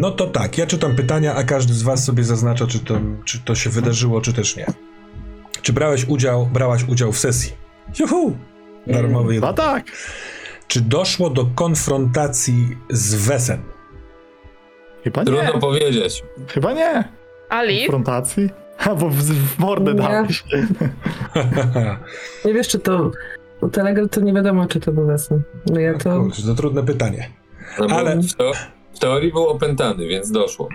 No to tak, ja czytam pytania, a każdy z was sobie zaznacza, czy to, czy to się wydarzyło, czy też nie. Czy brałeś udział, brałaś udział w sesji? Juhu! Darmowy jeden. No tak. Czy doszło do konfrontacji z Wesem? Chyba nie. Trudno powiedzieć. Chyba nie. Ali? Konfrontacji? Albo w, w mordę Nie. dałeś. Nie wiesz, czy to... No, Telegram to nie wiadomo, czy to był Wesen. No ja to... Kurczę, to trudne pytanie. No bo Ale- w teorii był opętany, więc doszło.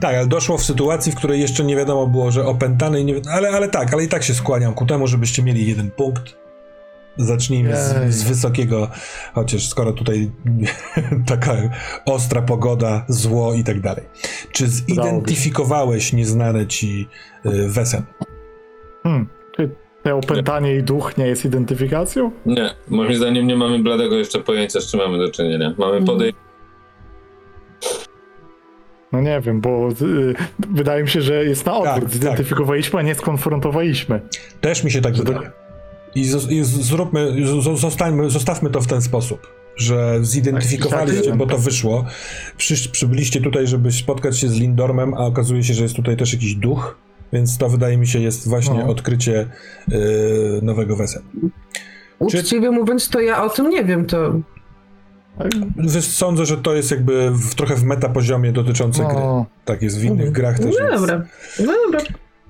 Tak, ale doszło w sytuacji, w której jeszcze nie wiadomo było, że opętany i nie wi- ale, ale tak, ale i tak się skłaniam ku temu, żebyście mieli jeden punkt. Zacznijmy Jej. z, z wysokiego, chociaż skoro tutaj taka ostra pogoda, zło i tak dalej. Czy zidentyfikowałeś nieznane ci y, Wesen? Hmm. Te opętanie i duch nie jest identyfikacją? Nie, moim zdaniem nie mamy bladego jeszcze pojęcia, z czym mamy do czynienia. Mamy Mhm. podejście. No nie wiem, bo y, wydaje mi się, że jest na odwrót. Tak, Zidentyfikowaliśmy, a nie skonfrontowaliśmy. Też mi się tak wydaje. I, z, i zróbmy, z, zostańmy, zostawmy to w ten sposób, że zidentyfikowaliście, Tak, bo to wyszło. Przysz, przybyliście tutaj, żeby spotkać się z Lindormem, a okazuje się, że jest tutaj też jakiś duch, więc to wydaje mi się jest właśnie No. odkrycie y, nowego Wesen. Uczciwie mówiąc, to ja o tym nie wiem, to... Sądzę, że to jest jakby w, trochę w metapoziomie dotyczące gry. No, Tak jest w innych Mhm. grach też No jest. dobra, no dobra.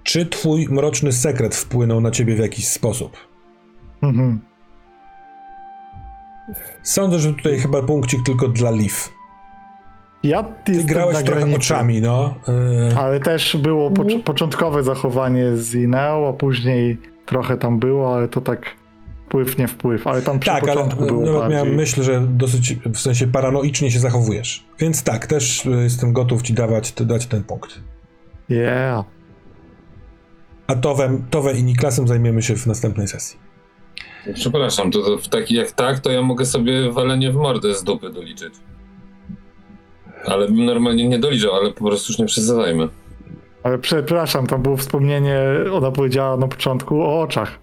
Czy twój mroczny sekret wpłynął na ciebie w jakiś sposób? mhm. Sądzę, że tutaj chyba punkcik tylko dla Liv. Ja Ty grałeś na trochę granicy. oczami, no. Y, Ale też było pocz- Mhm. początkowe zachowanie z Ineo, a później trochę tam było, ale to tak wpływ, nie wpływ. Ale tam przy Tak, ale początku było nawet bardziej. miałem myśl, że dosyć w sensie paranoicznie się zachowujesz. Więc tak, też y, jestem gotów ci dawać, dać ten punkt. Yeah. A Towem, Towem i Niklasem zajmiemy się w następnej sesji. Przepraszam, to, to w taki jak tak, to ja mogę sobie walenie w mordę z dupy doliczyć. Ale bym normalnie nie doliczał, ale po prostu już nie przesadzajmy. Ale przepraszam, tam było wspomnienie, ona powiedziała na początku o oczach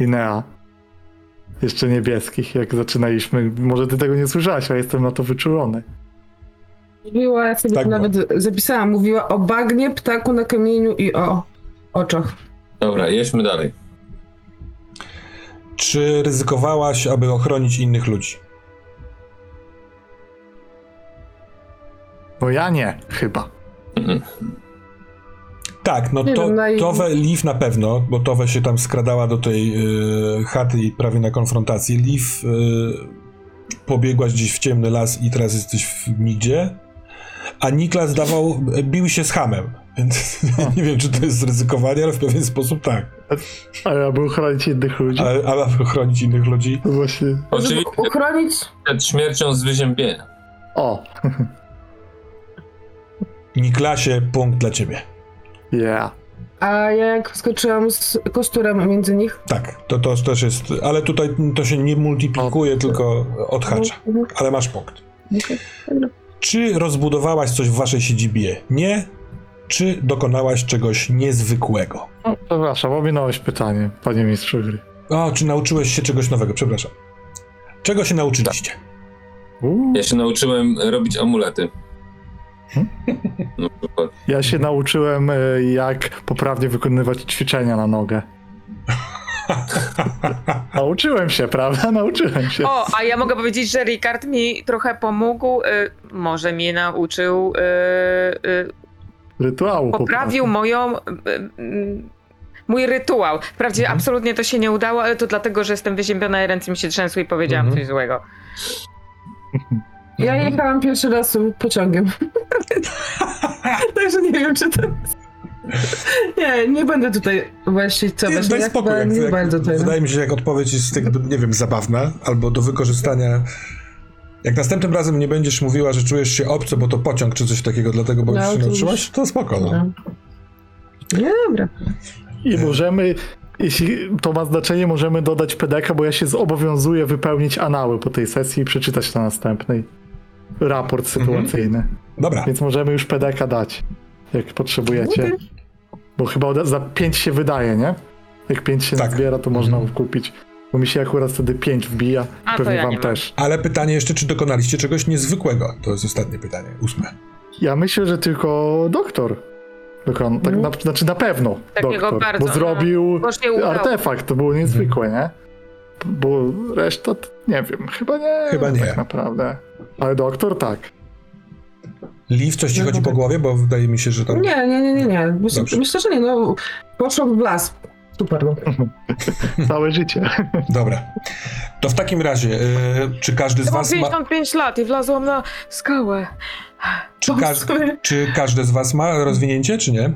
Inea. Jeszcze niebieskich, jak zaczynaliśmy. Może ty tego nie słyszałeś, a jestem na to wyczulony. Mówiła, ja sobie Tak to nawet zapisałam, mówiła o bagnie, ptaku na kamieniu i o oczach. Dobra, jedźmy dalej. Czy ryzykowałaś, aby ochronić innych ludzi? Bo ja nie, chyba. Tak, no Nie to wiem, na- Towe Liv na pewno, bo Towe się tam skradała do tej y, chaty i prawie na konfrontacji. Liv y, pobiegłaś gdzieś w ciemny las i teraz jesteś w nigdzie. A Niklas dawał, bił się z hamem. Więc nie wiem, czy to jest ryzykowanie, ale w pewien sposób tak. Ale aby uchronić innych ludzi. Ale, ale aby chronić innych ludzi. To właśnie. Oczywiście uchronić... przed śmiercią z wyziębienia. O, Niklasie, punkt dla ciebie. yeah. A ja jak skoczyłam z kosturem między nich... Tak, to, to też jest. Ale tutaj to się nie multiplikuje, tylko odhacza. Mhm, Ale masz punkt. Czy rozbudowałaś coś w waszej siedzibie? Nie. Czy dokonałaś czegoś niezwykłego? O, przepraszam, ominąłeś pytanie, panie mistrzu gry. O, czy nauczyłeś się czegoś nowego? Przepraszam. Czego się nauczyliście? Uuu. Ja się nauczyłem robić amulety. Przykład. Ja się nauczyłem, e, jak poprawnie wykonywać ćwiczenia na nogę. Nauczyłem się, prawda? Nauczyłem się. O, a ja mogę powiedzieć, że Ricard mi trochę pomógł, y, może mnie nauczył, y, y, Rytuału po poprawił moją... Y, y, mój rytuał. Wprawdzie Mhm. absolutnie to się nie udało, ale to dlatego, że jestem wyziębiona i ręce mi się trzęsły i powiedziałam Mhm. coś złego. Ja Mhm. jechałam pierwszy raz pociągiem. Także nie wiem, czy to... Nie, nie będę tutaj właśnie co Nie, daj spokój. Jak, nie jak, bardzo tutaj. wydaje mi się, że jak odpowiedź jest, tak, nie wiem, zabawna albo do wykorzystania. Jak następnym razem nie będziesz mówiła, że czujesz się obco, bo to pociąg czy coś takiego, dlatego bo No, już się nauczyłaś, to spoko. No. No. Dobra. I możemy, jeśli to ma znaczenie, możemy dodać PDK, bo ja się zobowiązuję wypełnić anały po tej sesji i przeczytać na następnej raport sytuacyjny. Dobra. Więc możemy już PDK dać, jak potrzebujecie. Bo chyba za 5 się wydaje, nie? Jak 5 się Tak. zbiera, to można Mhm. kupić Bo mi się akurat wtedy 5 wbija, A, to pewnie ja wam też. Ale pytanie jeszcze, czy dokonaliście czegoś niezwykłego? To jest ostatnie pytanie, ósme. Ja myślę, że tylko doktor. Dokon, tak na, znaczy na pewno Takiego doktor, bardzo, bo no. zrobił udało. artefakt, to było niezwykłe, nie? Bo reszta, to nie wiem, chyba nie. Chyba nie. Tak naprawdę. Ale doktor tak. Liv, coś ci No, chodzi no po tak. głowie? Bo wydaje mi się, że tam... Nie, nie, nie, nie, nie. Myślę, myślę, że nie, no. Poszło w las. Super, no. Całe życie. Dobra. To w takim razie, y, czy każdy z Ja mam was ma... 55 lat i wlazłam na skałę. Czy, każ, czy każdy z was ma rozwinięcie, czy nie?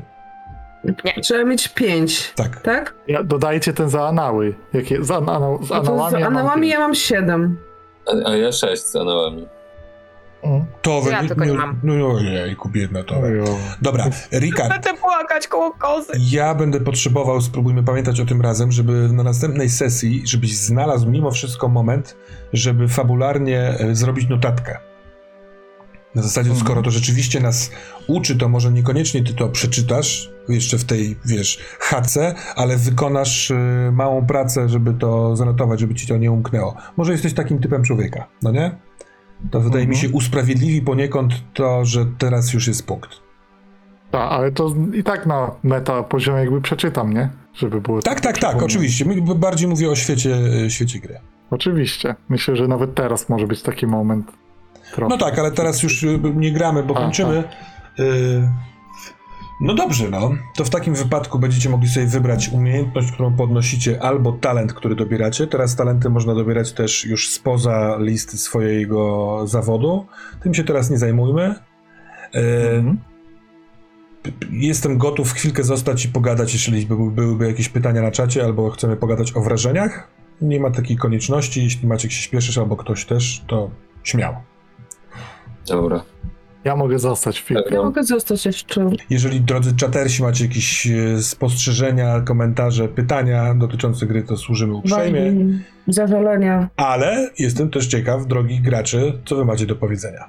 Trzeba mieć pięć, Tak. tak? Ja, dodajcie ten za anały. Jakie, z, anał, z No to anałami. z ja mam anałami pięć. ja mam siedem. A, a ja sześć z anałami. Mm. To we- Ja tylko nie mam. No ojejku, biedna. Dobra, Rikard, Będę płakać koło kozy. ja będę potrzebował, spróbujmy pamiętać o tym razem, żeby na następnej sesji, żebyś znalazł mimo wszystko moment, żeby fabularnie e, zrobić notatkę. Na zasadzie, Mhm. skoro to rzeczywiście nas uczy, to może niekoniecznie ty to przeczytasz jeszcze w tej, wiesz, chace, ale wykonasz e, małą pracę, żeby to zanotować, żeby ci to nie umknęło. Może jesteś takim typem człowieka, no nie? To wydaje mi Mhm. się usprawiedliwi poniekąd to, że teraz już jest punkt. Tak, ale to i tak na meta poziomie jakby przeczytam, nie? Żeby było. Tak, tak, tak, oczywiście. Bardziej mówię o świecie, e, świecie gry. Oczywiście. Myślę, że nawet teraz może być taki moment. Trochę. No tak, ale teraz już y, nie gramy, bo A, kończymy. Y, No dobrze, no. To w takim wypadku będziecie mogli sobie wybrać umiejętność, którą podnosicie, albo talent, który dobieracie. Teraz talenty można dobierać też już spoza listy swojego zawodu. Tym się teraz nie zajmujmy. Y, Mhm. Jestem gotów chwilkę zostać i pogadać, by, byłyby jakieś pytania na czacie, albo chcemy pogadać o wrażeniach. Nie ma takiej konieczności. Jeśli Maciek się śpieszysz, albo ktoś też, to śmiało. Dobra. Ja mogę zostać chwilkę. Tak, Ja mogę zostać jeszcze. Jeżeli drodzy czatersi macie jakieś e, spostrzeżenia, komentarze, pytania dotyczące gry, to służymy uprzejmie. Zażalenia. Ale jestem też ciekaw, drogi gracze, co wy macie do powiedzenia.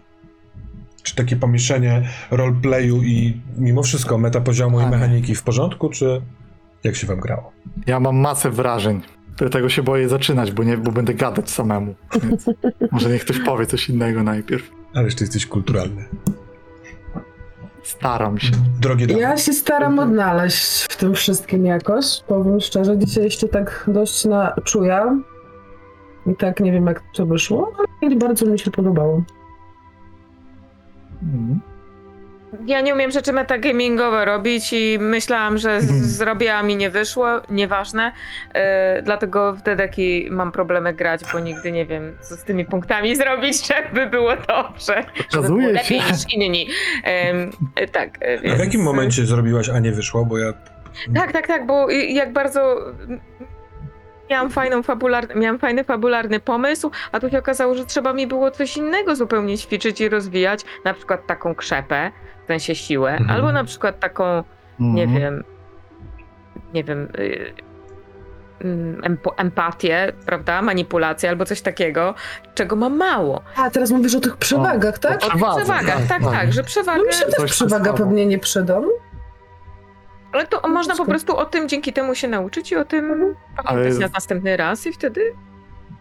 Czy takie pomieszanie roleplayu i mimo wszystko metapoziomu i Tak. mechaniki w porządku, czy jak się wam grało? Ja mam masę wrażeń. Dlatego się boję zaczynać, bo nie, bo będę gadać samemu. Więc może niech ktoś powie coś innego najpierw. Ależ ty jesteś kulturalny. Staram się. Drogie damy. Ja się staram odnaleźć w tym wszystkim jakoś. Powiem szczerze, dzisiaj jeszcze tak dość na czuja. I tak nie wiem, jak to wyszło, ale bardzo mi się podobało. Mhm. Ja nie umiem rzeczy metagamingowe robić i myślałam, że z- zrobię, a mi nie wyszło. Nieważne. Yy, dlatego w Dedeki mam problemy grać, bo nigdy nie wiem, co z tymi punktami zrobić, żeby było dobrze. Żeby było Okazuje lepiej się, niż inni. Yy, tak. yy, A w więc- jakim momencie zrobiłaś, a nie wyszło? Bo ja Tak, tak, tak, bo jak bardzo miałam fajną fabularny, miałam fajny fabularny pomysł, a tu się okazało, że trzeba mi było coś innego zupełnie ćwiczyć i rozwijać, na przykład taką krzepę, w sensie siłę, Mhm. albo na przykład taką, nie Mhm. wiem, nie wiem, y, mm, empo- empatię, prawda, manipulację albo coś takiego, czego mam mało. A, teraz mówisz o tych przewagach, tak? o O Przewadze, przewagach, tak, tak, tak. tak, że No przewagę... mi się też przewaga pewnie nie przyda. Ale to można po prostu o tym dzięki temu się nauczyć i o tym pamiętać Ale- na następny raz i wtedy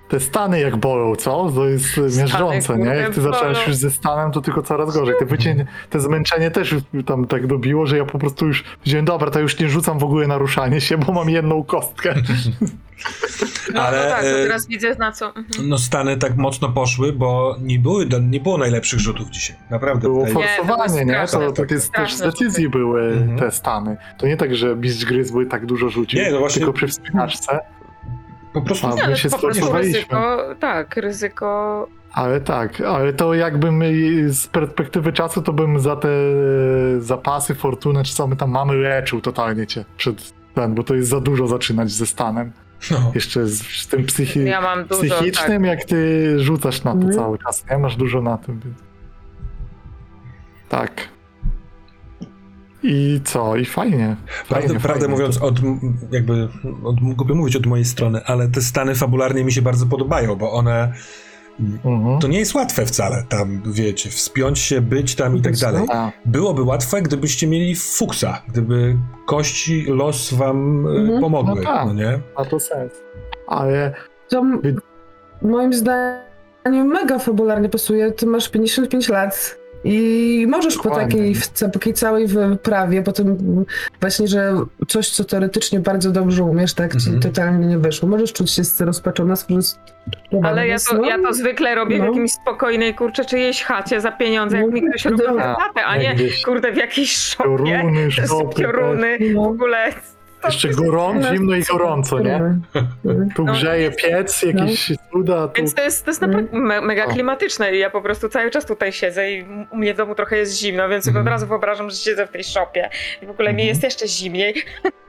Te stany jak bolą, co? To jest miażdżące, nie? kurde, Jak ty zacząłeś już ze stanem, to tylko coraz gorzej. Te, wycień, te zmęczenie też już tam tak dobiło, że ja po prostu już wziąłem, dobra, to już nie rzucam w ogóle na ruszanie się, bo mam jedną kostkę. No, Ale, no tak, to e, teraz widzę na co. Mhm. no Stany tak mocno poszły, bo nie, były, nie było najlepszych rzutów dzisiaj. Naprawdę. Było tutaj- Nie, forsowanie, nie? straszne, To takie też straszne z decyzji były Mhm. te stany. To nie tak, że mistrz gry zły tak dużo rzucił, Nie, no właśnie- tylko przy wspinaczce. Po prostu Nie, my się po prostu stresowaliśmy. ryzyko, tak, ryzyko. Ale tak, ale to jakbym y, z perspektywy czasu, to bym za te zapasy, fortunę, czy co my tam mamy, leczył totalnie cię przed ten, bo to jest za dużo zaczynać ze stanem. no, Jeszcze z, z tym psychi Ja mam dużo. psychicznym, jak ty rzucasz na to Mhm. cały czas, nie? Masz dużo na tym, więc... Tak. I co? I fajnie. Prawdę, fajnie, prawdę fajnie. mówiąc, od, jakby, od, głupio mówić od mojej strony, ale te stany fabularnie mi się bardzo podobają, bo one, Mhm. to nie jest łatwe wcale tam, wiecie, wspiąć się, być tam i tak dalej. Byłoby łatwe, gdybyście mieli fuksa, gdyby kości, los wam e, Mhm. pomogły, No tak. no nie? ma to sens. Ale To moim zdaniem mega fabularnie pasuje. Ty masz 55 lat i możesz po Dokładnie. takiej, w- ca- po takiej całej wyprawie, po tym mm, właśnie, że coś, co teoretycznie bardzo dobrze umiesz, tak ci Mhm. totalnie nie wyszło. Możesz czuć się rozpaczona, sfrustrowana. Ale ja to, no, ja to zwykle robię w no. jakimś spokojnej, kurczę, czyjejś chacie za pieniądze, jak mi ktoś robi No. herbatę, a nie, kurde, w jakiejś szopie. Pioruny, szopy, Pioruny, w No. ogóle. Jeszcze gorąco, zimno i gorąco, nie? Tu No. grzeje piec, jakieś cuda, tu... Więc to jest, to jest Mm. naprawdę me, mega klimatyczne i ja po prostu cały czas tutaj siedzę i u mnie w domu trochę jest zimno, więc sobie Mhm. od razu wyobrażam, że siedzę w tej szopie i w ogóle mi Mhm. jest jeszcze zimniej.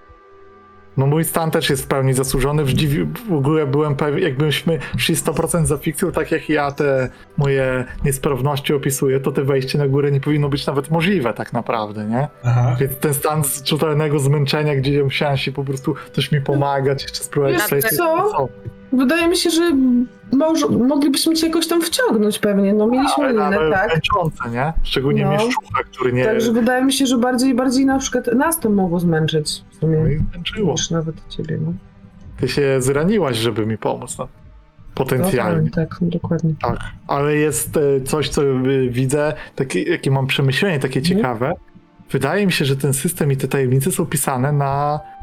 No mój stan też jest w pełni zasłużony. W, dziwi, w ogóle byłem pewien, jakbyśmy szli 100% za fikcją, tak jak ja te moje niesprawności opisuję, to te wejście na górę nie powinno być nawet możliwe tak naprawdę, nie? Aha. Więc ten stan z totalnego zmęczenia, gdzie ja musiałem się po prostu coś mi pomagać, jeszcze spróbować przejść co? Wydaje mi się, że może, moglibyśmy cię jakoś tam wciągnąć pewnie. No mieliśmy Ale linę, nawet tak? męczące, nie? Szczególnie No. mieszczucha, który nie... Także wydaje mi się, że bardziej bardziej na przykład nas to mogło zmęczyć w No sumie. i męczyło. Niż nawet ciebie, no. Ty się zraniłaś, żeby mi pomóc, no. Potencjalnie. No, tak, tak, dokładnie. Tak, ale jest e, coś, co y, widzę, takie, jakie mam przemyślenie takie Mhm. ciekawe. Wydaje mi się, że ten system i te tajemnice są pisane na e,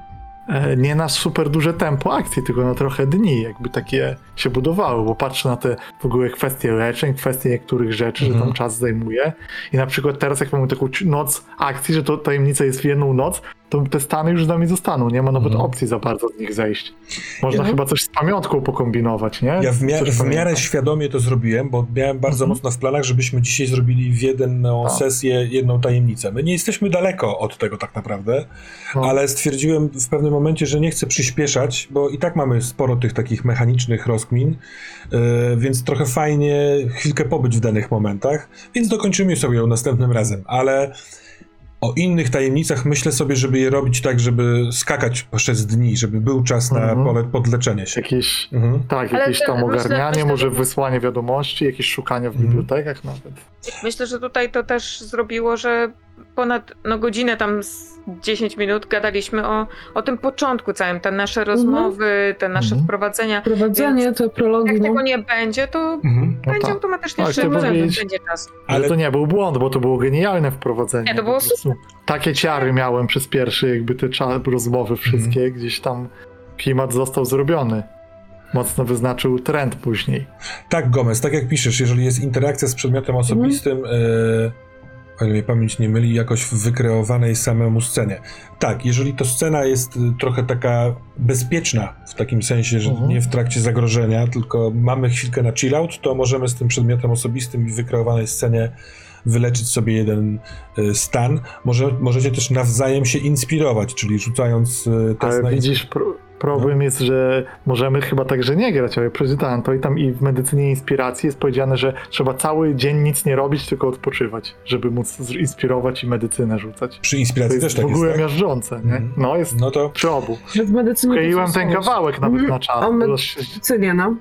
nie na super duże tempo akcji, tylko na trochę dni, jakby takie się budowały, bo patrzę na te w ogóle kwestie leczeń, kwestie niektórych rzeczy, że Mhm. tam czas zajmuje i na przykład teraz jak mamy taką noc akcji, że to tajemnica jest w jedną noc, to te stany już z nami zostaną, nie ma nawet Mhm. opcji za bardzo z nich zejść. Można Mhm. chyba coś z pamiątką pokombinować, nie? Ja w, mia- Coś w miarę świadomie to zrobiłem, bo miałem bardzo Mhm. mocno w planach, żebyśmy dzisiaj zrobili w jedną Tak. sesję jedną tajemnicę. My nie jesteśmy daleko od tego tak naprawdę, No. ale stwierdziłem w pewnym momencie, że nie chcę przyspieszać, bo i tak mamy sporo tych takich mechanicznych rozkmin, yy, więc trochę fajnie chwilkę pobyć w danych momentach, więc dokończymy sobie ją następnym razem, ale o innych tajemnicach myślę sobie, żeby je robić tak, żeby skakać przez dni, żeby był czas na Mhm. pole podleczenie się. Jakieś Mhm. Tak, Ale jakieś tam ogarnianie, myślę, może że- wysłanie wiadomości, jakieś szukania w Mhm. bibliotekach nawet. Myślę, że tutaj to też zrobiło, że ponad no, godzinę tam z 10 minut gadaliśmy o, o tym początku całym, te nasze rozmowy, te nasze Mhm. wprowadzenia. Prowadzenie, te prologi, Jak no. tego nie będzie, to Mhm. No będzie tak. automatycznie Ale szybko, będzie czas. Ale Ale to nie był błąd, bo to było genialne wprowadzenie. Nie, to było prostu Takie ciary miałem przez pierwsze jakby te cza- rozmowy wszystkie, Mhm. gdzieś tam klimat został zrobiony. Mocno wyznaczył trend później. Tak, Gomez, tak jak piszesz, jeżeli jest interakcja z przedmiotem osobistym, e, o ile mnie pamięć nie myli, jakoś w wykreowanej samemu scenie. Tak, jeżeli to scena jest y, trochę taka bezpieczna, w takim sensie, że Mhm. nie w trakcie zagrożenia, tylko mamy chwilkę na chillout, to możemy z tym przedmiotem osobistym i w wykreowanej scenie wyleczyć sobie jeden y, stan. Może, możecie też nawzajem się inspirować, czyli rzucając y, test Ale na widzisz, pro, problem jest, że możemy chyba także nie grać, ale przeczytałem to i tam i w medycynie inspiracji jest powiedziane, że trzeba cały dzień nic nie robić, tylko odpoczywać, żeby móc inspirować i medycynę rzucać. Przy To inspiracji jest też tak w ogóle jest. Tak? miażdżące, nie? Mhm. No jest No to przy obu. Że w medycynie... Kleiłem ten kawałek nawet Mhm. na czas. Bo- Medycynie, no.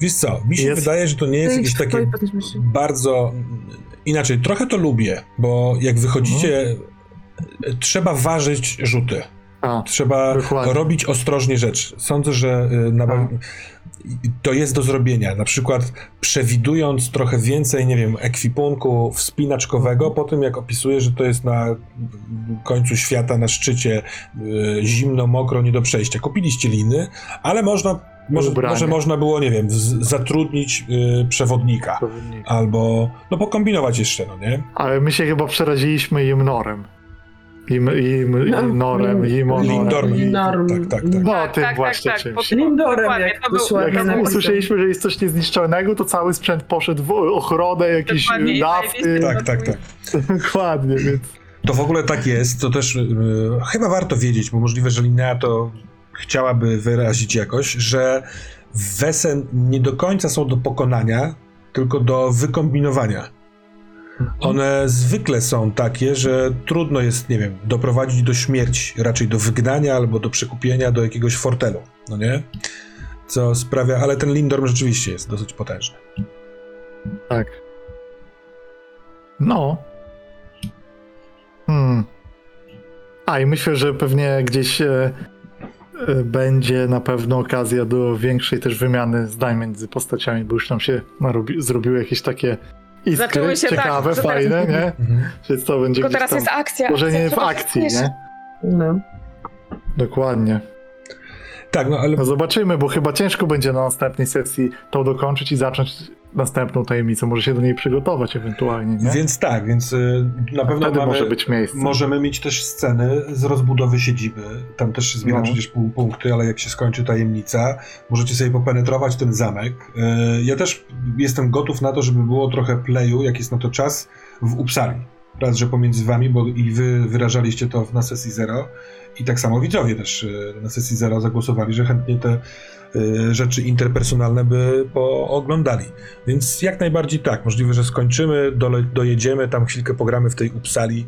wiesz co, mi się Jest- wydaje, że to nie jest jakieś takie bardzo inaczej. Trochę to lubię, bo jak wychodzicie, Mhm. trzeba ważyć rzuty. A, Trzeba Dokładnie. robić ostrożnie rzeczy. Sądzę, że y, na, to jest do zrobienia. Na przykład przewidując trochę więcej, nie wiem, ekwipunku wspinaczkowego, po tym jak opisuję, że to jest na końcu świata, na szczycie, y, zimno, mokro, nie do przejścia. Kupiliście liny, ale można, może, może można było, nie wiem, zatrudnić y, przewodnika. przewodnik. Albo, no pokombinować jeszcze, no nie? Ale my się chyba przeraziliśmy Jimnorem. Im, im, No, Imnorem, Lin- Imonorem. Lindorm. Lindorm. Tak, tak, tak. No, Tak, tym tak, właśnie tak, tak, czymś. Lindorem, jak to był- Jak to usłyszeliśmy, że jest coś niezniszczalnego, to cały sprzęt poszedł w ochronę, i nafty. Tak, tak, tak. Dokładnie, więc To w ogóle tak jest, to też y, chyba warto wiedzieć, bo możliwe, że Linnea to chciałaby wyrazić jakoś, że wesen nie do końca są do pokonania, tylko do wykombinowania. One zwykle są takie, że trudno jest, nie wiem, doprowadzić do śmierci, raczej do wygnania albo do przekupienia do jakiegoś fortelu, no nie? Co sprawia, ale ten Lindorm rzeczywiście jest dosyć potężny. tak. No. Hmm. A i myślę, że pewnie gdzieś e, y, będzie na pewno okazja do większej też wymiany zdań między postaciami, bo już nam się narobi, zrobiły jakieś takie iskry Zaczęły się tak, ciekawe, teraz- fajne, nie? Mhm. Więc to będzie Tylko teraz tam jest akcja. tworzenie akcja, w akcji, nie? No. Dokładnie. Tak, no ale No zobaczymy, bo chyba ciężko będzie na następnej sesji to dokończyć i zacząć następną tajemnicę. Może się do niej przygotować ewentualnie, nie? Więc tak, więc y, na pewno mamy, może być miejsce. możemy mieć też sceny z rozbudowy siedziby. Tam też się zbiera No. przecież pół punkty, ale jak się skończy tajemnica, możecie sobie popenetrować ten zamek. Y, ja też jestem gotów na to, żeby było trochę playu, jak jest na to czas, w Upsali. Raz, że pomiędzy wami, bo i wy wyrażaliście to na sesji zero i tak samo widzowie też y, na sesji zero zagłosowali, że chętnie te y, rzeczy interpersonalne by pooglądali. Więc jak najbardziej tak, możliwe, że skończymy, dole, dojedziemy, tam chwilkę pogramy w tej Upsali,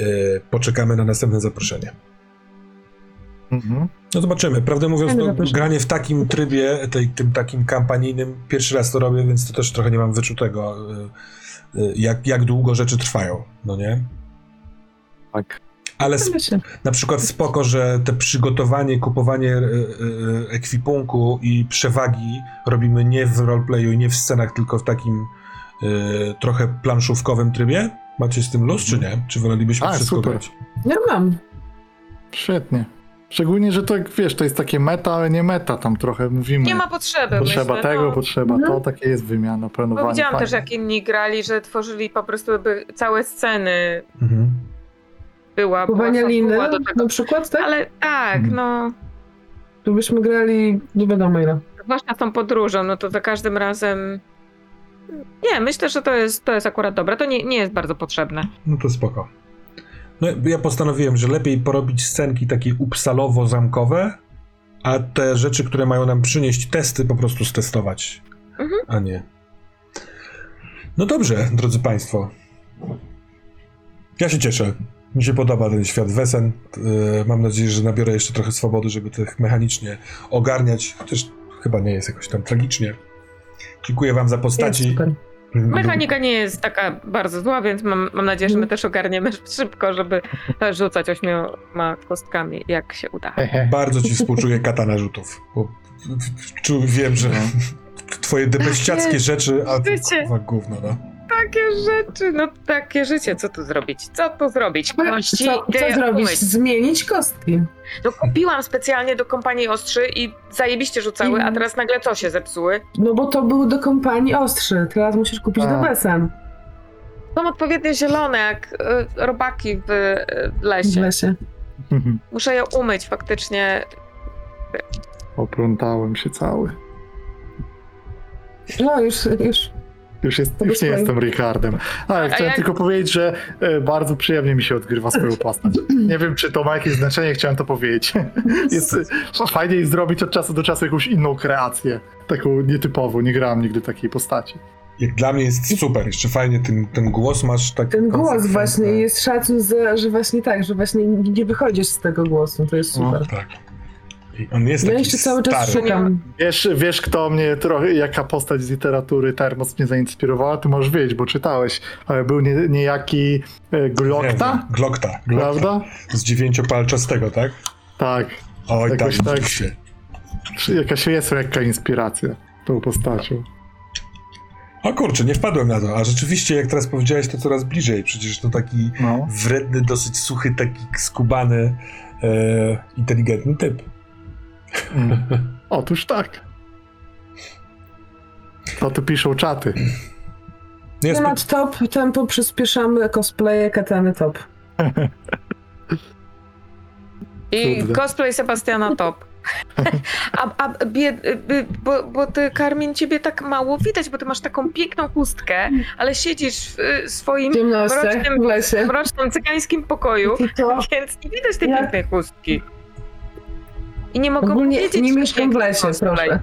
yy, poczekamy na następne zaproszenie. Mhm. No zobaczymy. Prawdę mówiąc, no, granie w takim trybie, tej, tym takim kampanijnym, pierwszy raz to robię, więc to też trochę nie mam wyczutego, jak, jak długo rzeczy trwają, no nie? Tak. Ale na przykład spoko, że te przygotowanie, kupowanie e, e, ekwipunku i przewagi robimy nie w roleplayu i nie w scenach, tylko w takim e, trochę planszówkowym trybie. Macie z tym luz, czy nie? Czy wolelibyśmy A, wszystko super. grać? Ja mam. Świetnie. Szczególnie, że to jak wiesz, to jest takie meta, ale nie meta, tam trochę mówimy. Nie ma potrzeby. potrzeba myślę, tego, no. potrzeba Mhm. to, takie jest wymiana, Bo planowanie. widziałam fajne. też, jak inni grali, że tworzyli po prostu by całe sceny. Mhm. Była, była Kupowania liny do tego. na przykład, tak? Ale tak, Mhm. no. Tu byśmy grali nie wiadomo ile. Zwłaszcza tą podróżą, no to za każdym razem. Nie, myślę, że to jest, to jest akurat dobre. To nie, nie jest bardzo potrzebne. No to spoko. No ja postanowiłem, że lepiej porobić scenki takie upsalowo-zamkowe, a te rzeczy, które mają nam przynieść testy, po prostu stestować, Mhm. a nie. No dobrze, drodzy Państwo. Ja się cieszę. Mi się podoba ten świat Wesen. Yy, Mam nadzieję, że nabiorę jeszcze trochę swobody, żeby to mechanicznie ogarniać, chociaż chyba nie jest jakoś tam tragicznie. Dziękuję Wam za postaci. Mechanika nie jest taka bardzo zła, więc mam, mam nadzieję, że my też ogarniemy szybko, żeby rzucać ośmioma kostkami, jak się uda. Bardzo ci współczuję kata narzutów, bo wiem, że twoje debeściackie rzeczy, a kurwa gówno, no. Takie rzeczy, no takie życie, co tu zrobić? Co tu zrobić? Kości, Co, co de- zrobić? umyć. Zmienić kostki. No kupiłam specjalnie do kompanii ostrzy i zajebiście rzucały, a Mhm. teraz nagle co się zepsuły? No bo to był do kompanii ostrzy. Teraz musisz kupić A. do Besen Są odpowiednio zielone, jak y, robaki w, y, w w lesie. lesie. Muszę je umyć faktycznie. Oplątałem się cały. No już, już. Już, jest, już nie jestem Ricardem. Ale chciałem jak- tylko powiedzieć, że e, bardzo przyjemnie mi się odgrywa swoją postać. Nie wiem, czy to ma jakieś znaczenie, chciałem to powiedzieć. Jest, e, fajnie jest zrobić od czasu do czasu jakąś inną kreację. Taką nietypową. Nie grałem nigdy takiej postaci. Jak dla mnie jest super, jeszcze fajnie ten, ten głos masz tak Ten głos właśnie jest szacun, za, że właśnie tak, że właśnie nie wychodzisz z tego głosu. To jest No. super. Tak. On jest Ja taki jeszcze cały czas stary. szukam. Wiesz, wiesz, kto mnie trochę, jaka postać z literatury Termos mnie zainspirowała? Ty możesz wiedzieć, bo czytałeś. Ale był nie, niejaki e, Glokta, Nie, Glokta. Glokta. prawda? Z dziewięciopalczastego, tak? Tak. Oj, Jakoś tak, się. Jakaś jest lekka inspiracja tą postacią. O kurczę, nie wpadłem na to, a rzeczywiście jak teraz powiedziałeś, to coraz bliżej. Przecież to taki No. wredny, dosyć suchy, taki skubany, e, inteligentny typ. Mm. Otóż tak. To tu piszą czaty. Nie, spe- Temat top, tempo przyspieszamy, cosplaye, katany top. I Kurde. cosplay Sebastiana top. A, a bied, y, bo, bo ty, Karmin, ciebie tak mało widać, bo ty masz taką piękną chustkę, ale siedzisz w y, swoim mrocznym, w lesie. mrocznym cygańskim pokoju, I to więc nie widać tej Ja- pięknej chustki. I nie mogę ogólnie powiedzieć, nie mieszkam w lesie, proszę.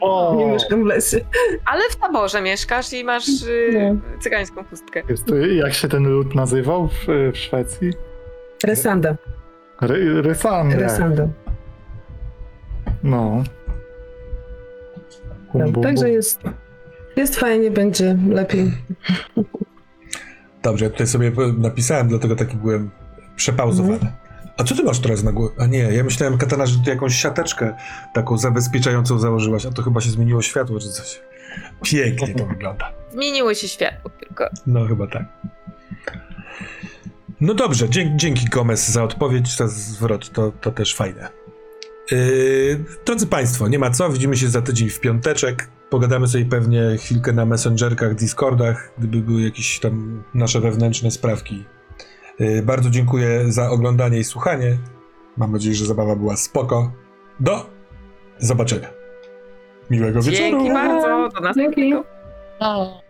O, Nie mieszkam w lesie. Ale w taborze mieszkasz i masz y, No. cygańską chustkę. jest, jak się ten lud nazywał w, w Szwecji? Resanda. Ry, Rysandre. Resanda. No. Bum, Tak, bum, Także bum. jest, jest fajnie, będzie lepiej. Dobrze, ja tutaj sobie napisałem, dlatego taki byłem przepauzowany. A co ty masz teraz na głowie? A nie, ja myślałem, Katana, że ty jakąś siateczkę taką zabezpieczającą założyłaś, a to chyba się zmieniło światło czy coś. Pięknie to wygląda. Zmieniło się światło tylko. No chyba tak. No dobrze, dzięki, dzięki Gomez za odpowiedź, za zwrot, to, to też fajne. Yy, drodzy Państwo, nie ma co, widzimy się za tydzień w piąteczek. Pogadamy sobie pewnie chwilkę na messengerkach, Discordach, gdyby były jakieś tam nasze wewnętrzne sprawki. Yy, bardzo dziękuję za oglądanie i słuchanie. Mam nadzieję, że zabawa była spoko. Do zobaczenia. Miłego wieczoru. Dzięki bardzo. Do następnego. Dzięki.